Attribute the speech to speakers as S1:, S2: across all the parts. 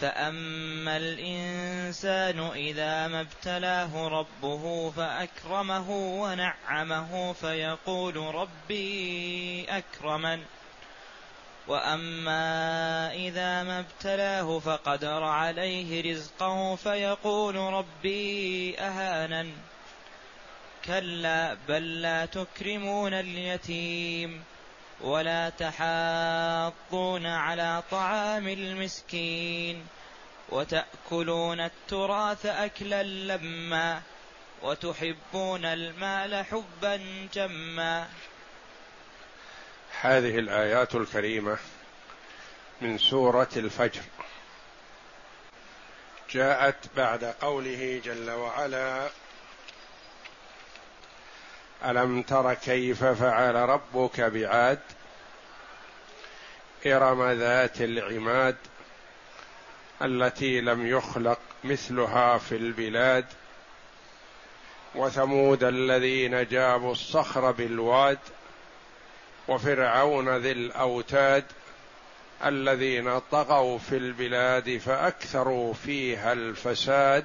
S1: فأما الإنسان إذا ما ابتلاه ربه فأكرمه ونعمه فيقول ربي أكرمن وأما إذا ما ابتلاه فقدر عليه رزقه فيقول ربي أهانن كلا بل لا تكرمون اليتيم ولا تحاضون على طعام المسكين وتأكلون التراث أكلا لما وتحبون المال حبا جما.
S2: هذه الآيات الكريمة من سورة الفجر. جاءت بعد قوله جل وعلا ألم تر كيف فعل ربك بعاد؟ إرم ذات العماد التي لم يخلق مثلها في البلاد وثمود الذين جابوا الصخر بالواد وفرعون ذي الأوتاد الذين طغوا في البلاد فأكثروا فيها الفساد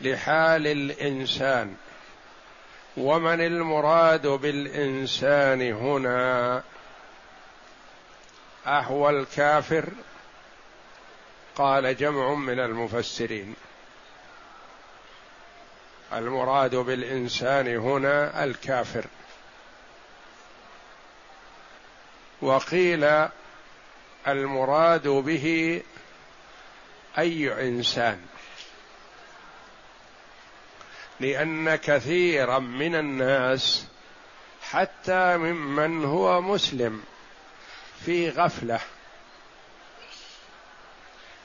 S2: لحال الإنسان. ومن المراد بالإنسان هنا أهو الكافر. قال جمع من المفسرين. المراد بالإنسان هنا الكافر. وقيل المراد به أي إنسان. لأن كثيرا من الناس حتى ممن هو مسلم في غفلة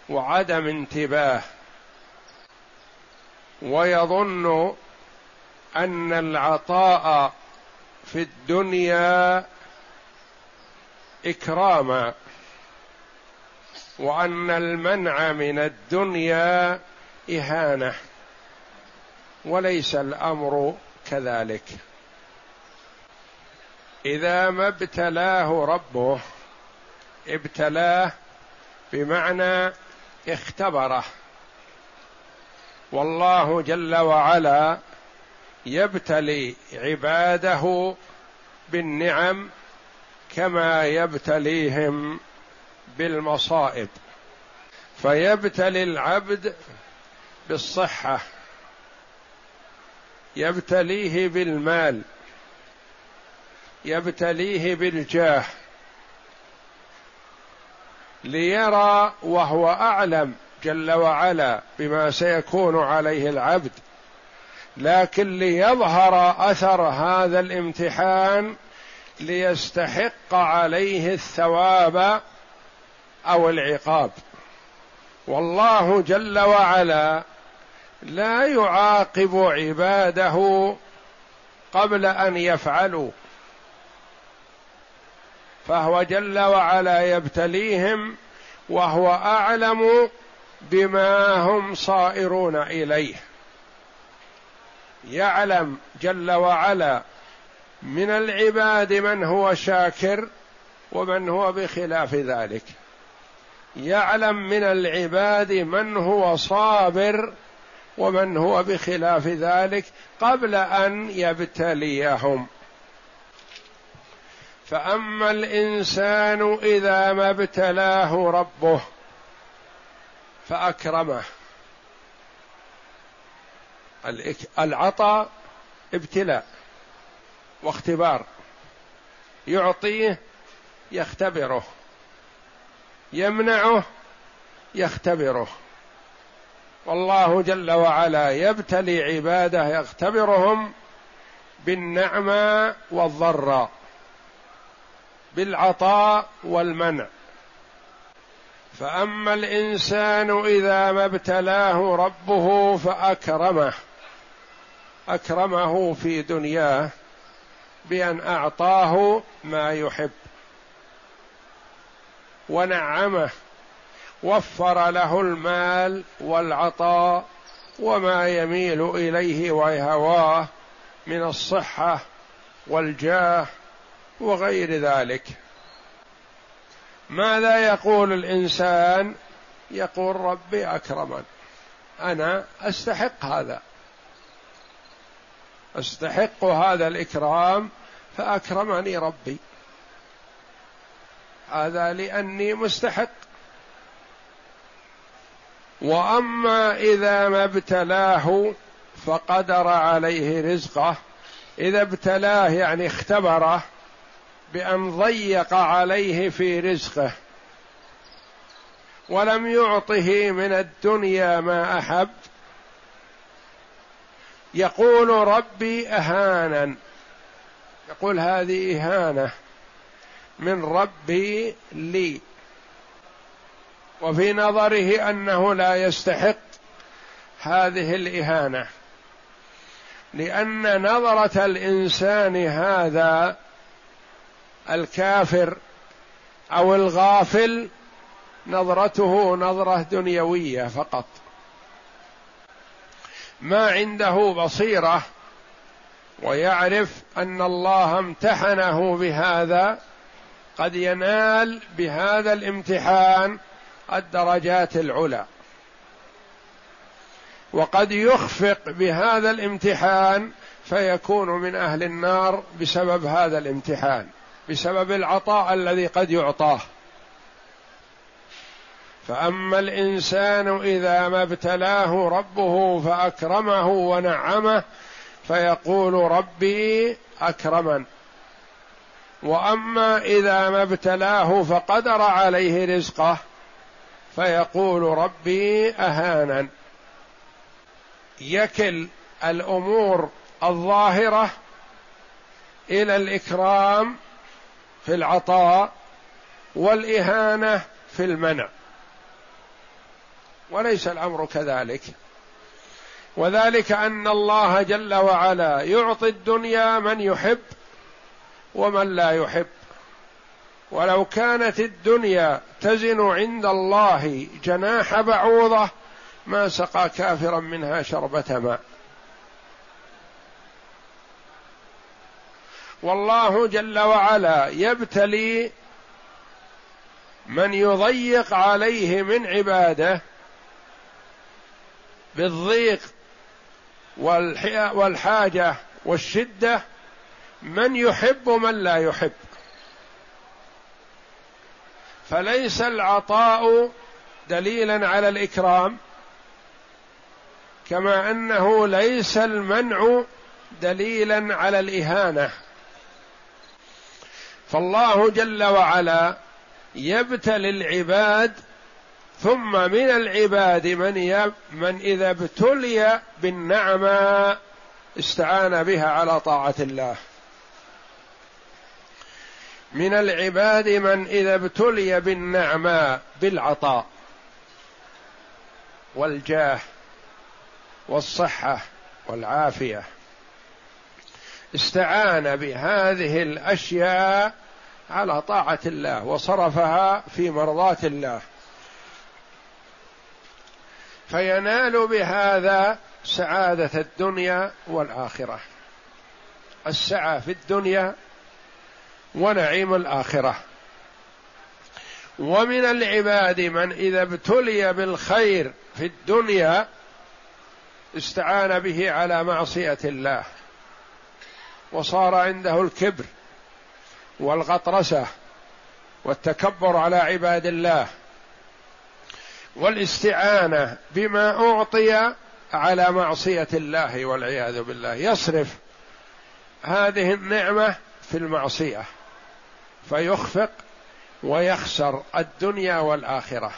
S2: وعدم انتباه ويظن أن العطاء في الدنيا إكراما وأن المنع من الدنيا إهانة. وليس الأمر كذلك. إذا ما ابتلاه ربه ابتلاه بمعنى اختبره. والله جل وعلا يبتلي عباده بالنعم كما يبتليهم بالمصائب. فيبتلي العبد بالصحة. يبتليه بالمال يبتليه بالجاه ليرى وهو أعلم جل وعلا بما سيكون عليه العبد لكن ليظهر أثر هذا الامتحان ليستحق عليه الثواب أو العقاب. والله جل وعلا لا يعاقب عباده قبل أن يفعلوا. فهو جل وعلا يبتليهم وهو أعلم بما هم صائرون إليه. يعلم جل وعلا من العباد من هو شاكر ومن هو بخلاف ذلك. يعلم من العباد من هو صابر ومن هو بخلاف ذلك قبل أن يبتليهم. فأما الإنسان إذا ما ابتلاه ربه فأكرمه. العطاء ابتلاء واختبار. يعطيه يختبره. يمنعه يختبره. والله جل وعلا يبتلي عباده يختبرهم بالنعمى والضراء بالعطاء والمنع. فأما الإنسان إذا ما ابتلاه ربه فأكرمه أكرمه في دنياه بأن أعطاه ما يحب ونعمه وفر له المال والعطاء وما يميل إليه وهواه من الصحة والجاه وغير ذلك. ماذا يقول الإنسان؟ يقول ربي أكرمن. أنا أستحق هذا. أستحق هذا الإكرام فأكرمني ربي. هذا لأني مستحق. وأما إذا ما ابتلاه فقدر عليه رزقه. إذا ابتلاه يعني اختبره بأن ضيق عليه في رزقه. ولم يعطه من الدنيا ما أحب. يقول ربي اهانا. يقول هذه إهانة من ربي لي. وفي نظره أنه لا يستحق هذه الإهانة. لأن نظرة الإنسان هذا الكافر أو الغافل نظرته نظرة دنيوية فقط. ما عنده بصيرة ويعرف أن الله امتحنه بهذا قد ينال بهذا الامتحان الدرجات العلى. وقد يخفق بهذا الامتحان فيكون من أهل النار بسبب هذا الامتحان بسبب العطاء الذي قد يعطاه. فأما الإنسان إذا ما ابتلاه ربه فأكرمه ونعمه فيقول ربي أكرمن. وأما إذا ما ابتلاه فقدر عليه رزقه فيقول ربي اهانا. يكل الأمور الظاهرة إلى الإكرام في العطاء والإهانة في المنع. وليس الأمر كذلك. وذلك أن الله جل وعلا يعطي الدنيا من يحب ومن لا يحب. ولو كانت الدنيا تزن عند الله جناح بعوضة ما سقى كافرا منها شربة ماء. والله جل وعلا يبتلي من يضيق عليه من عباده بالضيق والحاجة والشدة من يحب من لا يحب. فليس العطاء دليلا على الإكرام كما أنه ليس المنع دليلا على الإهانة. فالله جل وعلا يبتلي العباد ثم من العباد من يب من إذا ابتلي بالنعمة استعان بها على طاعة الله. من العباد من إذا ابتلي بالنعماء بالعطاء والجاه والصحة والعافية. استعان بهذه الأشياء على طاعة الله وصرفها في مرضاة الله. فينال بهذا سعادة الدنيا والآخرة. السعة في الدنيا ونعيم الآخرة. ومن العباد من إذا ابتلي بالخير في الدنيا استعان به على معصية الله. وصار عنده الكبر والغطرسة والتكبر على عباد الله. والاستعانة بما أعطي على معصية الله والعياذ بالله. يصرف هذه النعمة في المعصية. فيخفق ويخسر الدنيا والآخرة.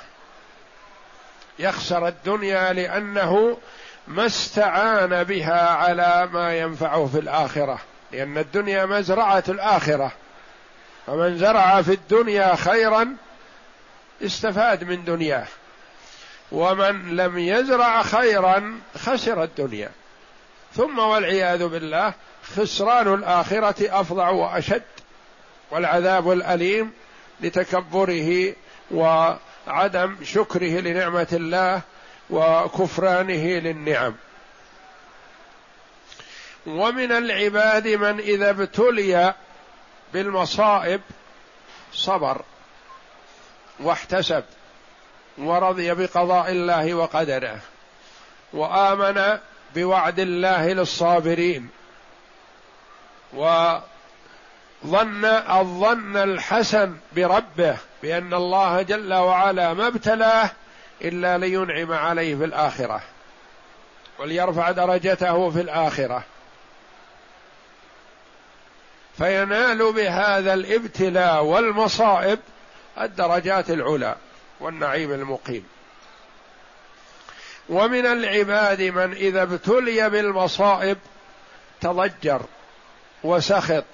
S2: يخسر الدنيا لأنه ما استعان بها على ما ينفعه في الآخرة لأن الدنيا مزرعة الآخرة. فمن زرع في الدنيا خيرا استفاد من دنياه. ومن لم يزرع خيرا خسر الدنيا. ثم والعياذ بالله خسران الآخرة افظع وأشد. والعذاب الأليم لتكبره وعدم شكره لنعمة الله وكفرانه للنعم. ومن العباد من إذا ابتلي بالمصائب صبر واحتسب ورضي بقضاء الله وقدره وآمن بوعد الله للصابرين. وظن الظن الحسن بربه بأن الله جل وعلا ما ابتلاه إلا لينعم عليه في الآخرة وليرفع درجته في الآخرة. فينال بهذا الابتلاء والمصائب الدرجات العلى والنعيم المقيم. ومن العباد من إذا ابتلي بالمصائب تضجر وسخط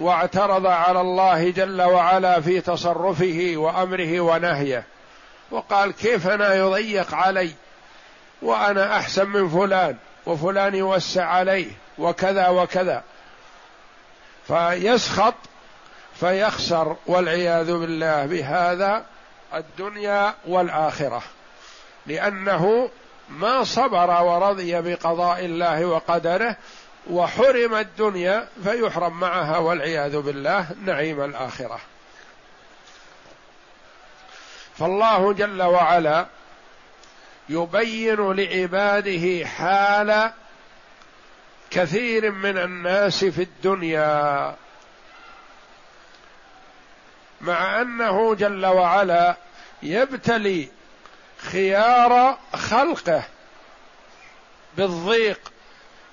S2: واعترض على الله جل وعلا في تصرفه وأمره ونهيه. وقال كيف أنا يضيق علي؟ وأنا أحسن من فلان وفلان يوسع عليه وكذا وكذا. فيسخط فيخسر والعياذ بالله بهذا الدنيا والآخرة. لأنه ما صبر ورضي بقضاء الله وقدره وحرم الدنيا فيحرم معها والعياذ بالله نعيم الآخرة. فالله جل وعلا يبين لعباده حال كثير من الناس في الدنيا. مع أنه جل وعلا يبتلي خيار خلقه بالضيق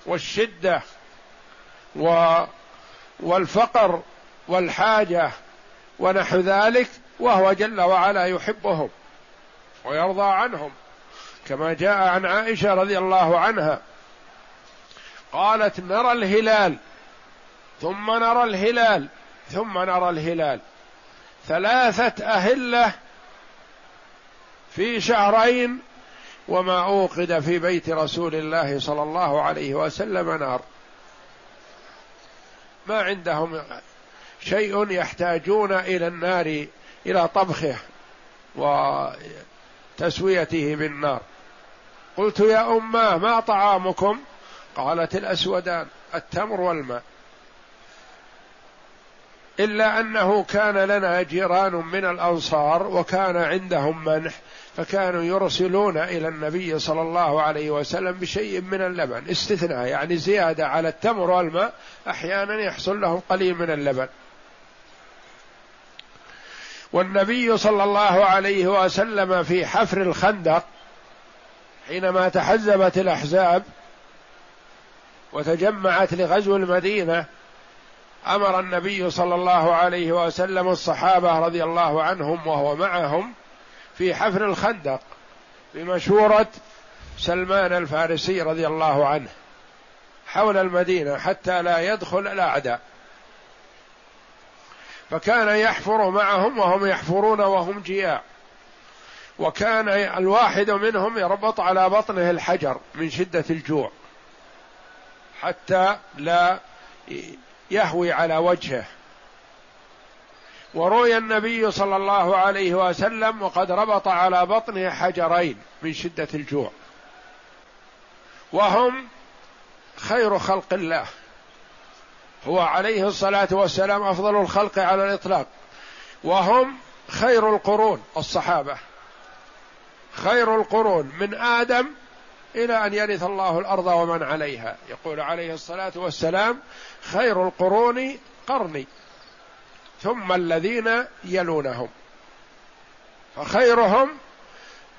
S2: والشدة و والفقر والحاجة ونحو ذلك وهو جل وعلا يحبهم ويرضى عنهم. كما جاء عن عائشة رضي الله عنها قالت نرى الهلال ثم نرى الهلال ثم نرى الهلال. ثلاثة أهلة في شهرين وما أوقد في بيت رسول الله صلى الله عليه وسلم نار. ما عندهم شيء يحتاجون إلى النار إلى طبخه وتسويته بالنار. قلت يا اماه ما طعامكم؟ قالت الأسودان التمر والماء. إلا أنه كان لنا جيران من الأنصار وكان عندهم منح فكانوا يرسلون إلى النبي صلى الله عليه وسلم بشيء من اللبن استثناء يعني زيادة على التمر والماء أحيانا يحصل لهم قليل من اللبن. والنبي صلى الله عليه وسلم في حفر الخندق حينما تحزبت الأحزاب وتجمعت لغزو المدينة أمر النبي صلى الله عليه وسلم الصحابة رضي الله عنهم وهو معهم في حفر الخندق بمشوره سلمان الفارسي رضي الله عنه حول المدينة حتى لا يدخل الأعداء. فكان يحفر معهم وهم يحفرون وهم جياع. وكان الواحد منهم يربط على بطنه الحجر من شدة الجوع. حتى لا يهوي على وجهه. وروي النبي صلى الله عليه وسلم وقد ربط على بطنه حجرين من شدة الجوع. وهم خير خلق الله. هو عليه الصلاة والسلام أفضل الخلق على الإطلاق. وهم خير القرون الصحابة. خير القرون من آدم إلى أن يرث الله الأرض ومن عليها. يقول عليه الصلاة والسلام خير القرون قرني ثم الذين يلونهم. فخيرهم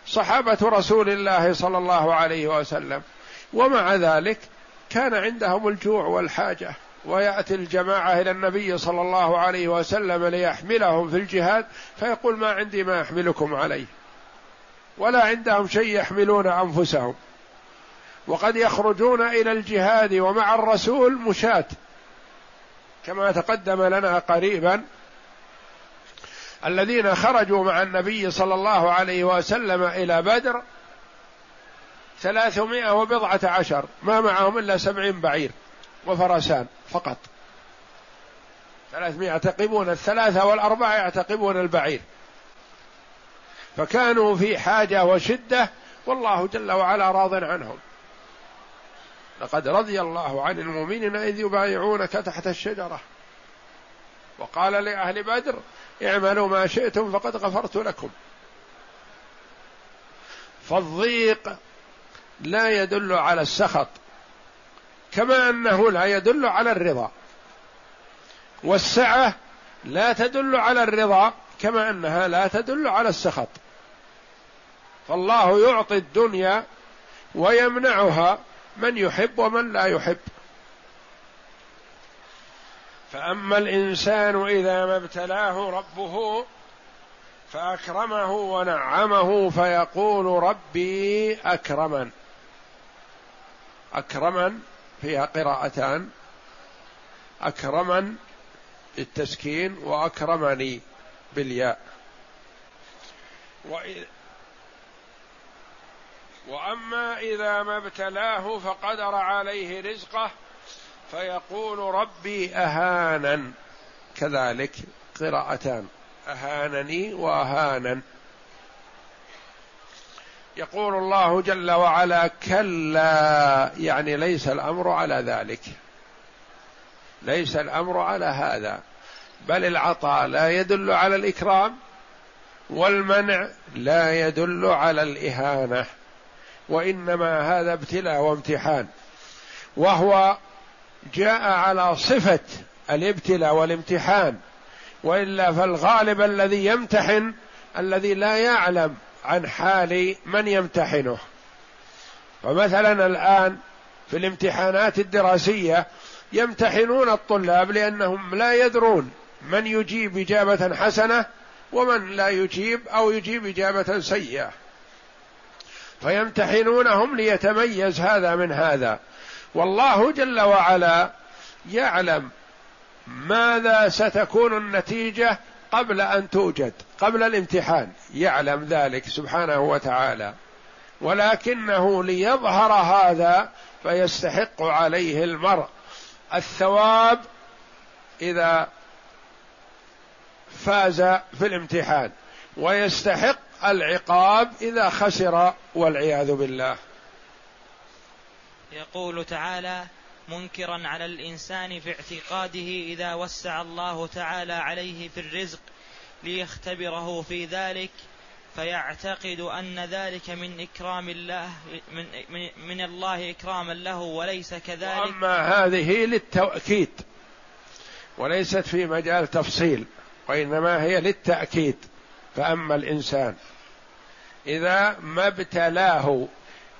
S2: صحابة رسول الله صلى الله عليه وسلم. ومع ذلك كان عندهم الجوع والحاجة ويأتي الجماعة إلى النبي صلى الله عليه وسلم ليحملهم في الجهاد فيقول ما عندي ما أحملكم عليه. ولا عندهم شيء يحملون أنفسهم. وقد يخرجون إلى الجهاد ومع الرسول مشاة. كما تقدم لنا قريبا الذين خرجوا مع النبي صلى الله عليه وسلم إلى بدر ثلاثمائة وبضعة عشر ما معهم إلا سبعين بعير وفرسان فقط. ثلاثمائة يعتقبون الثلاثة والأربعة يعتقبون البعير. فكانوا في حاجة وشدة والله جل وعلا راض عنهم. لقد رضي الله عن المؤمنين إذ يبايعونك تحت الشجرة. وقال لأهل بدر اعملوا ما شئتم فقد غفرت لكم. فالضيق لا يدل على السخط كما أنه لا يدل على الرضا. والسعة لا تدل على الرضا كما أنها لا تدل على السخط. فالله يعطي الدنيا ويمنعها من يحب ومن لا يحب. فأما الإنسان إذا ما ابتلاه ربه فأكرمه ونعمه فيقول ربي أكرمن. أكرمن فيها قراءتان. أكرمن بالتسكين وأكرمني بالياء. وأما إذا ما ابتلاه فقدر عليه رزقه فيقول ربي اهانا كذلك قراءتان. أهانني واهانا يقول الله جل وعلا كلا يعني ليس الأمر على ذلك. ليس الأمر على هذا. بل العطاء لا يدل على الإكرام والمنع لا يدل على الإهانة. وإنما هذا ابتلاء وامتحان. وهو جاء على صفة الابتلاء والامتحان. وإلا فالغالب الذي يمتحن الذي لا يعلم عن حال من يمتحنه. فمثلا الآن في الامتحانات الدراسية يمتحنون الطلاب لأنهم لا يدرون من يجيب إجابة حسنة ومن لا يجيب أو يجيب إجابة سيئة. فيمتحنونهم ليتميز هذا من هذا. والله جل وعلا يعلم ماذا ستكون النتيجة قبل أن توجد قبل الامتحان. يعلم ذلك سبحانه وتعالى. ولكنه ليظهر هذا فيستحق عليه المرء. الثواب إذا فاز في الامتحان. ويستحق العقاب إذا خسر والعياذ بالله.
S1: يقول تعالى منكرا على الإنسان في اعتقاده إذا وسع الله تعالى عليه في الرزق ليختبره في ذلك فيعتقد أن ذلك من إكرام الله من من, من الله إكراما له وليس كذلك.
S2: اما هذه للتأكيد وليست في مجال تفصيل وإنما هي للتأكيد. فأما الإنسان إذا ما ابتلاه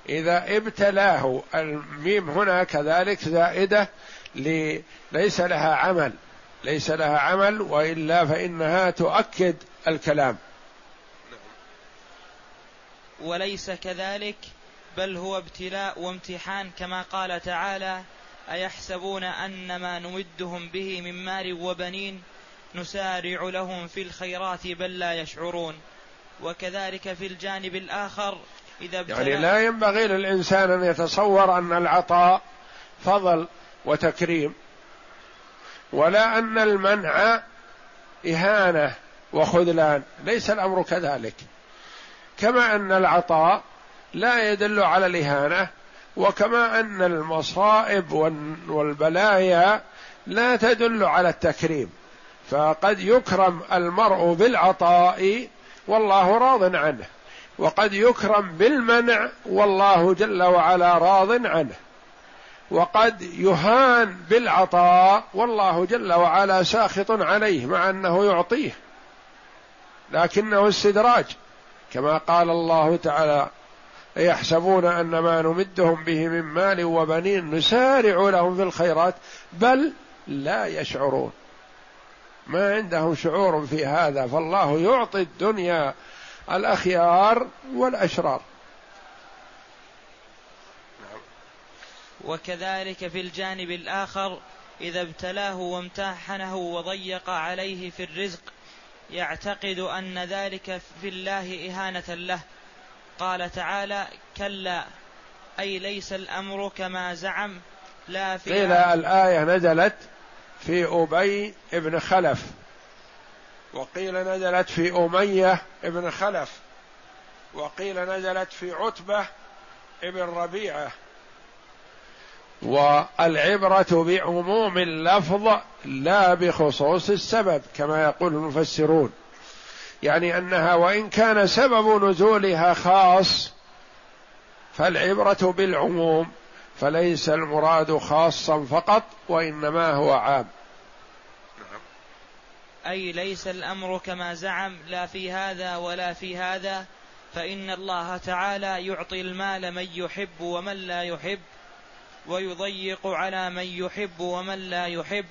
S2: إذا ابتلاه الميم هنا كذلك زائدة ليس لها عمل ليس لها عمل وإلا فإنها تؤكد الكلام.
S1: وليس كذلك بل هو ابتلاء وامتحان كما قال تعالى أيحسبون أن ما نمدهم به من مال وبنين؟ نسارع لهم في الخيرات بل لا يشعرون. وكذلك في الجانب الآخر
S2: إذا يعني لا ينبغي للإنسان أن يتصور أن العطاء فضل وتكريم ولا أن المنع إهانة وخذلان ليس الأمر كذلك. كما أن العطاء لا يدل على الإهانة وكما أن المصائب والبلايا لا تدل على التكريم. فقد يكرم المرء بالعطاء والله راض عنه. وقد يكرم بالمنع والله جل وعلا راض عنه. وقد يهان بالعطاء والله جل وعلا ساخط عليه مع أنه يعطيه. لكنه استدراج. كما قال الله تعالى يحسبون أن ما نمدهم به من مال وبنين نسارع لهم في الخيرات؟ بل لا يشعرون. ما عندهم شعور في هذا فالله يعطي الدنيا الأخيار والأشرار.
S1: وكذلك في الجانب الآخر إذا ابتلاه وامتحنه وضيق عليه في الرزق يعتقد أن ذلك في الله إهانة له. قال تعالى كلا أي ليس الأمر كما زعم لا في
S2: قيل الآية نزلت في أبي ابن خلف. وقيل نزلت في أمية ابن خلف. وقيل نزلت في عتبة ابن ربيعة. والعبرة بعموم اللفظ لا بخصوص السبب كما يقول المفسرون. يعني أنها وإن كان سبب نزولها خاص فالعبرة بالعموم فليس المراد خاصا فقط وإنما هو عام.
S1: أي ليس الأمر كما زعم لا في هذا ولا في هذا فإن الله تعالى يعطي المال من يحب ومن لا يحب ويضيق على من يحب ومن لا يحب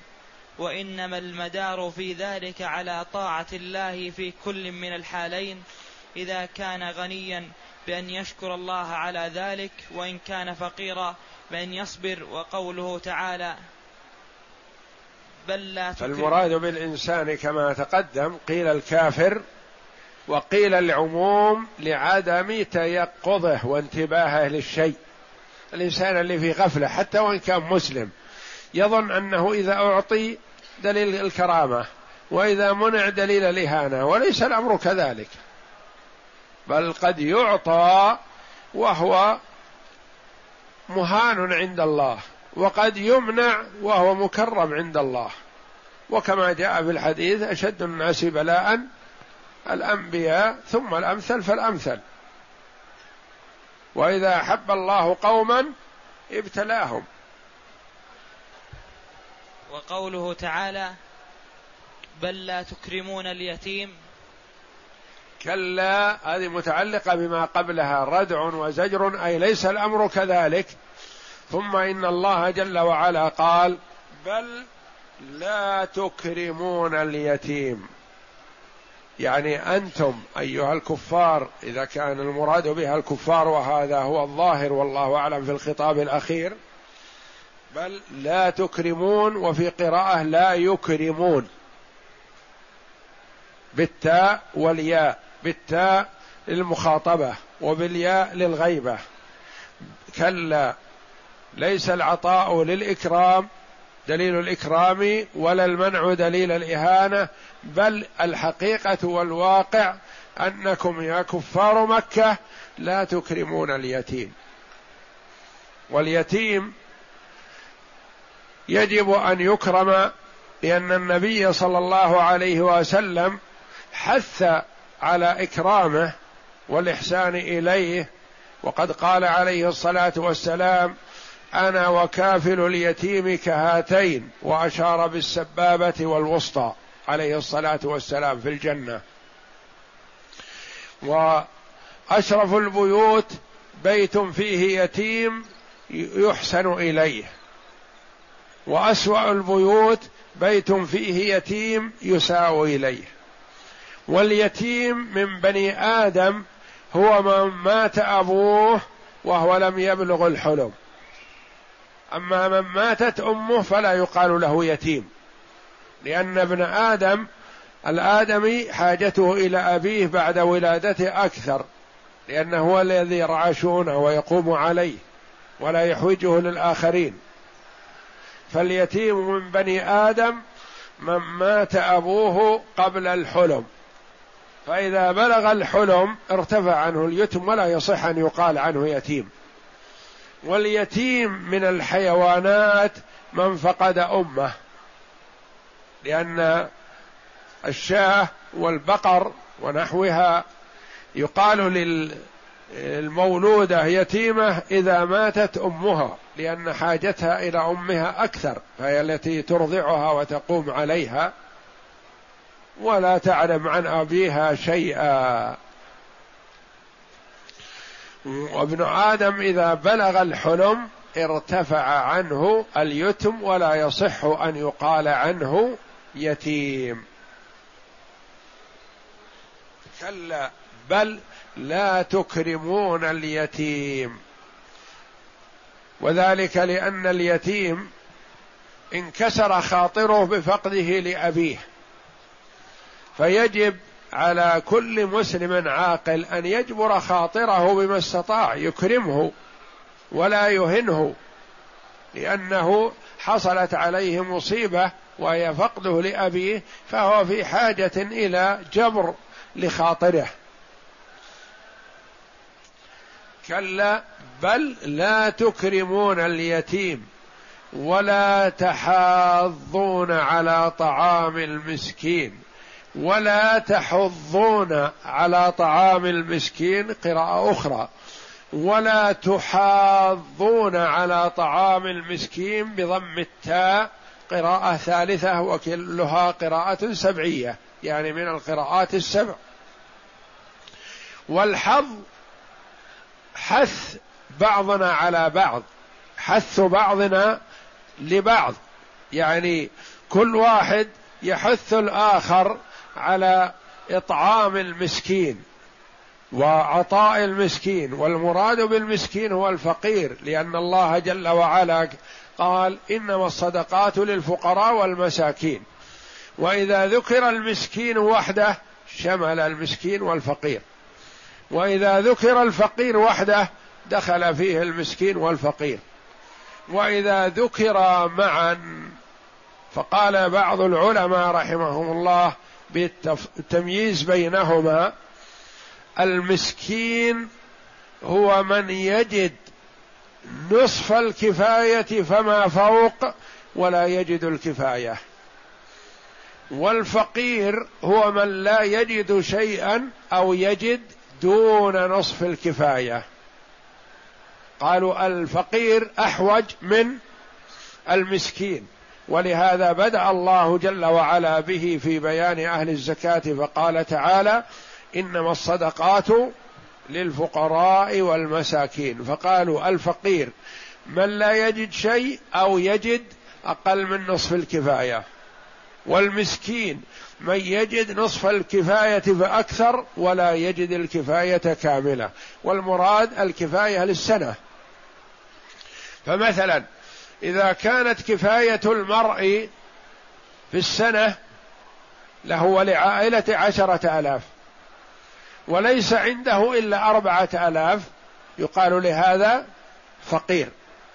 S1: وإنما المدار في ذلك على طاعة الله في كل من الحالين. إذا كان غنيا بأن يشكر الله على ذلك وإن كان فقيرا بان يصبر وقوله تعالى
S2: بل لا فالمراد بالإنسان كما تقدم قيل الكافر وقيل العموم لعدم تيقظه وانتباهه للشيء. الإنسان اللي في غفلة حتى وإن كان مسلم يظن أنه إذا أعطي دليل الكرامة وإذا منع دليل الإهانة وليس الأمر كذلك. بل قد يعطى وهو مهان عند الله وقد يمنع وهو مكرم عند الله. وكما جاء في الحديث أشد الناس بلاء الأنبياء ثم الأمثل فالأمثل. وإذا أحب الله قوما ابتلاهم.
S1: وقوله تعالى بل لا تكرمون اليتيم
S2: كلا هذه متعلقة بما قبلها ردع وزجر أي ليس الأمر كذلك. ثم إن الله جل وعلا قال بل لا تكرمون اليتيم. يعني أنتم أيها الكفار إذا كان المراد بها الكفار وهذا هو الظاهر والله أعلم في الخطاب الأخير بل لا تكرمون وفي قراءة لا يكرمون. بالتاء والياء. بالتاء للمخاطبة وبالياء للغيبة. كلا ليس العطاء للإكرام دليل الإكرام ولا المنع دليل الإهانة بل الحقيقة والواقع أنكم يا كفار مكة لا تكرمون اليتيم. واليتيم يجب أن يكرم لأن النبي صلى الله عليه وسلم حث على إكرامه والإحسان إليه وقد قال عليه الصلاة والسلام أنا وكافل اليتيم كهاتين وأشار بالسبابة والوسطى عليه الصلاة والسلام في الجنة. وأشرف البيوت بيت فيه يتيم يحسن إليه. وأسوأ البيوت بيت فيه يتيم يساء إليه. واليتيم من بني آدم هو من مات أبوه وهو لم يبلغ الحلم. أما من ماتت أمه فلا يقال له يتيم لأن ابن آدم الآدمي حاجته إلى أبيه بعد ولادته أكثر لأنه هو الذي يرعى شؤونه ويقوم عليه ولا يحوجه للآخرين. فاليتيم من بني آدم من مات أبوه قبل الحلم. فإذا بلغ الحلم ارتفع عنه اليتم ولا يصح أن يقال عنه يتيم. واليتيم من الحيوانات من فقد أمه لأن الشاة والبقر ونحوها يقال للمولودة يتيمة إذا ماتت أمها لأن حاجتها إلى أمها أكثر فهي التي ترضعها وتقوم عليها. ولا تعلم عن أبيها شيئا. وابن آدم إذا بلغ الحلم ارتفع عنه اليتم ولا يصح أن يقال عنه يتيم. كلا بل لا تكرمون اليتيم. وذلك لأن اليتيم انكسر خاطره بفقده لأبيه. فيجب على كل مسلم عاقل أن يجبر خاطره بما استطاع يكرمه ولا يهنه لأنه حصلت عليه مصيبة وهي فقده لأبيه فهو في حاجة إلى جبر لخاطره. كلا بل لا تكرمون اليتيم ولا تحاضون على طعام المسكين. ولا تحضون على طعام المسكين قراءة أخرى. ولا تحاضون على طعام المسكين بضم التاء قراءة ثالثة وكلها قراءة سبعية يعني من القراءات السبع. والحظ حث بعضنا على بعض حث بعضنا لبعض يعني كل واحد يحث الآخر على إطعام المسكين وعطاء المسكين والمراد بالمسكين هو الفقير لأن الله جل وعلا قال إنما الصدقات للفقراء والمساكين. وإذا ذكر المسكين وحده شمل المسكين والفقير. وإذا ذكر الفقير وحده دخل فيه المسكين والفقير. وإذا ذكر معا فقال بعض العلماء رحمهم الله بالتمييز بينهما المسكين هو من يجد نصف الكفاية فما فوق ولا يجد الكفاية. والفقير هو من لا يجد شيئا أو يجد دون نصف الكفاية. قالوا الفقير أحوج من المسكين. ولهذا بدأ الله جل وعلا به في بيان أهل الزكاة فقال تعالى إنما الصدقات للفقراء والمساكين. فقالوا الفقير من لا يجد شيء أو يجد أقل من نصف الكفاية والمسكين من يجد نصف الكفاية فأكثر ولا يجد الكفاية كاملة والمراد الكفاية للسنة. فمثلا إذا كانت كفاية المرء في السنة له ولعائلة عشرة آلاف وليس عنده إلا أربعة آلاف يقال لهذا فقير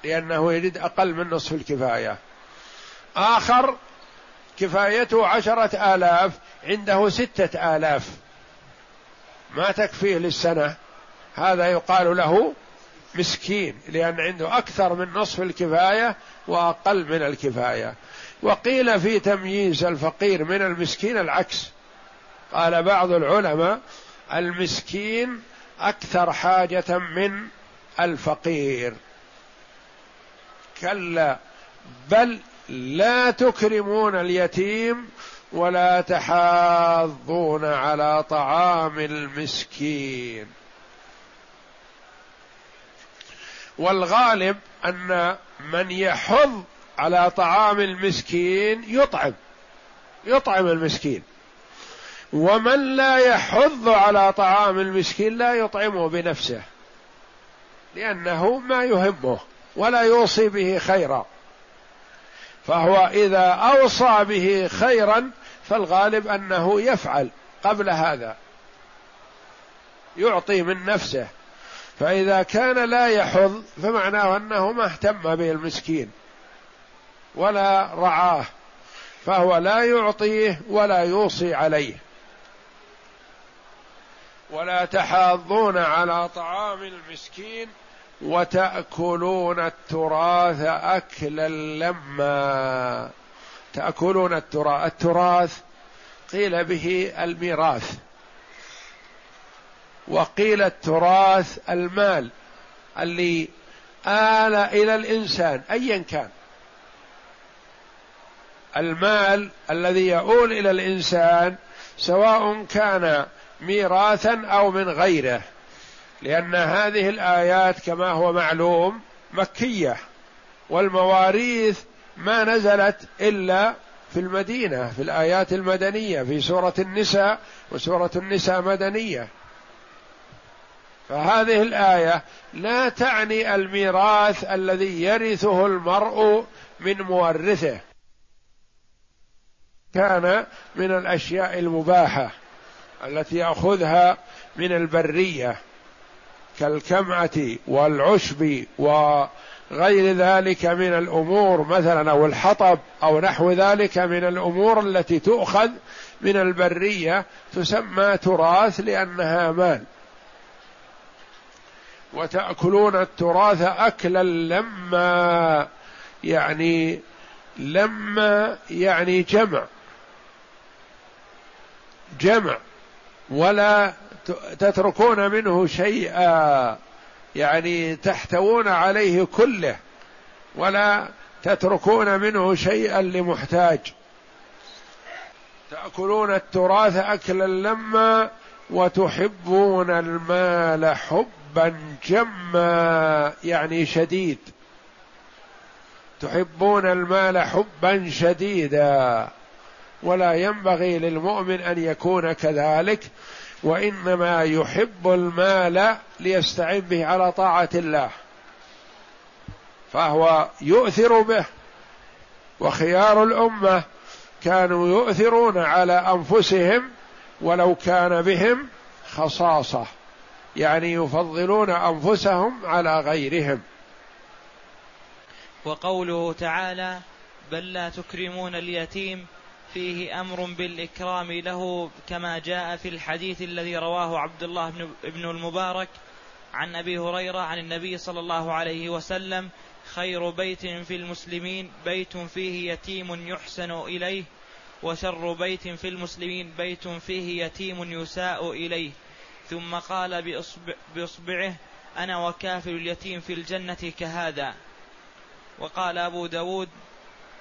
S2: لأنه يجد أقل من نصف الكفاية. آخر كفايته عشرة آلاف عنده ستة آلاف. ما تكفيه للسنة هذا يقال له مسكين لأن عنده أكثر من نصف الكفاية وأقل من الكفاية. وقيل في تمييز الفقير من المسكين العكس. قال بعض العلماء المسكين أكثر حاجة من الفقير. كلا بل لا تكرمون اليتيم ولا تحاضون على طعام المسكين. والغالب أن من يحض على طعام المسكين يطعم يطعم المسكين. ومن لا يحض على طعام المسكين لا يطعمه بنفسه لأنه ما يهمه ولا يوصي به خيرا. فهو إذا أوصى به خيرا فالغالب أنه يفعل قبل هذا يعطي من نفسه. فإذا كان لا يحض فمعناه أنه ما اهتم به المسكين ولا رعاه فهو لا يعطيه ولا يوصي عليه. ولا تحاضون على طعام المسكين وتأكلون التراث أكلا لما. تأكلون التراث التراث قيل به الميراث. وقيل التراث المال اللي آل إلى الإنسان أيا كان. المال الذي يؤول إلى الإنسان سواء كان ميراثا أو من غيره لأن هذه الآيات كما هو معلوم مكية والمواريث ما نزلت إلا في المدينة في الآيات المدنية في سورة النساء وسورة النساء مدنية. فهذه الآية لا تعني الميراث الذي يرثه المرء من مورثه. كان من الأشياء المباحة التي يأخذها من البرية كالكمعة والعشب وغير ذلك من الأمور مثلا أو الحطب أو نحو ذلك من الأمور التي تؤخذ من البرية تسمى تراث لأنها مال. وتأكلون التراث أكلا لما يعني لما يعني جمع. جمع. ولا تتركون منه شيئا يعني تحتوون عليه كله. ولا تتركون منه شيئا لمحتاج. تأكلون التراث أكلا لما وتحبون المال حبا. جما يعني شديد. تحبون المال حبا شديدا. ولا ينبغي للمؤمن أن يكون كذلك وإنما يحب المال ليستعين به على طاعة الله. فهو يؤثر به. وخيار الأمة كانوا يؤثرون على أنفسهم ولو كان بهم خصاصة. يعني يفضلون أنفسهم على غيرهم.
S1: وقوله تعالى بل لا تكرمون اليتيم فيه أمر بالإكرام له كما جاء في الحديث الذي رواه عبد الله بن المبارك عن أبي هريرة عن النبي صلى الله عليه وسلم خير بيت في المسلمين بيت فيه يتيم يحسن إليه وشر بيت في المسلمين بيت فيه يتيم يساء إليه. ثم قال بإصبع بإصبعه أنا وكافل اليتيم في الجنة كهذا. وقال أبو داود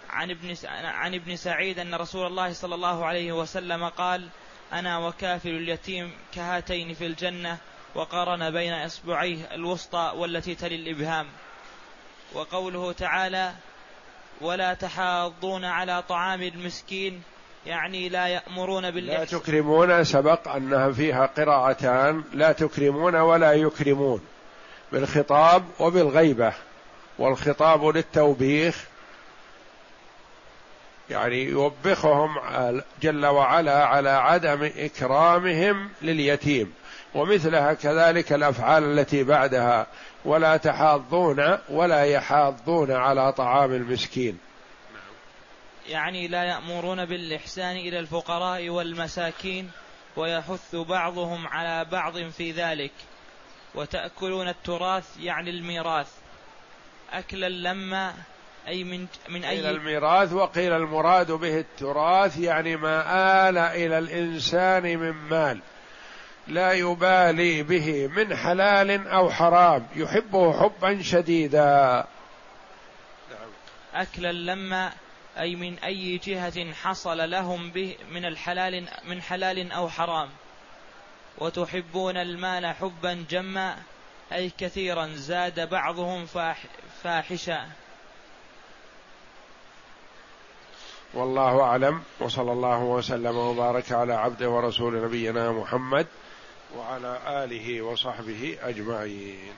S1: عن ابن عن ابن سعيد أن رسول الله صلى الله عليه وسلم قال أنا وكافل اليتيم كهاتين في الجنة وقارن بين إصبعيه الوسطى والتي تلي الإبهام. وقوله تعالى ولا تحاضون على طعام المسكين يعني لا يأمرون
S2: بالإحسان لا تكرمون سبق أنها فيها قراءتان لا تكرمون ولا يكرمون بالخطاب وبالغيبة والخطاب للتوبيخ يعني يوبخهم جل وعلا على عدم إكرامهم لليتيم ومثلها كذلك الأفعال التي بعدها ولا تحاضون ولا يحاضون على طعام المسكين.
S1: يعني لا يأمرون بالإحسان إلى الفقراء والمساكين ويحث بعضهم على بعض في ذلك وتأكلون التراث يعني الميراث. أكلا لما أي من من أي
S2: الميراث وقيل المراد به التراث يعني ما آل إلى الإنسان من مال لا يبالي به من حلال أو حرام يحبه حبا شديدا.
S1: أكلا لما أي من أي جهة حصل لهم به من الحلال من حلال أو حرام. وتحبون المال حبا جما أي كثيرا زاد بعضهم فاحشا.
S2: والله أعلم وصلى الله وسلم وبارك على عبده ورسول نبينا محمد وعلى آله وصحبه أجمعين.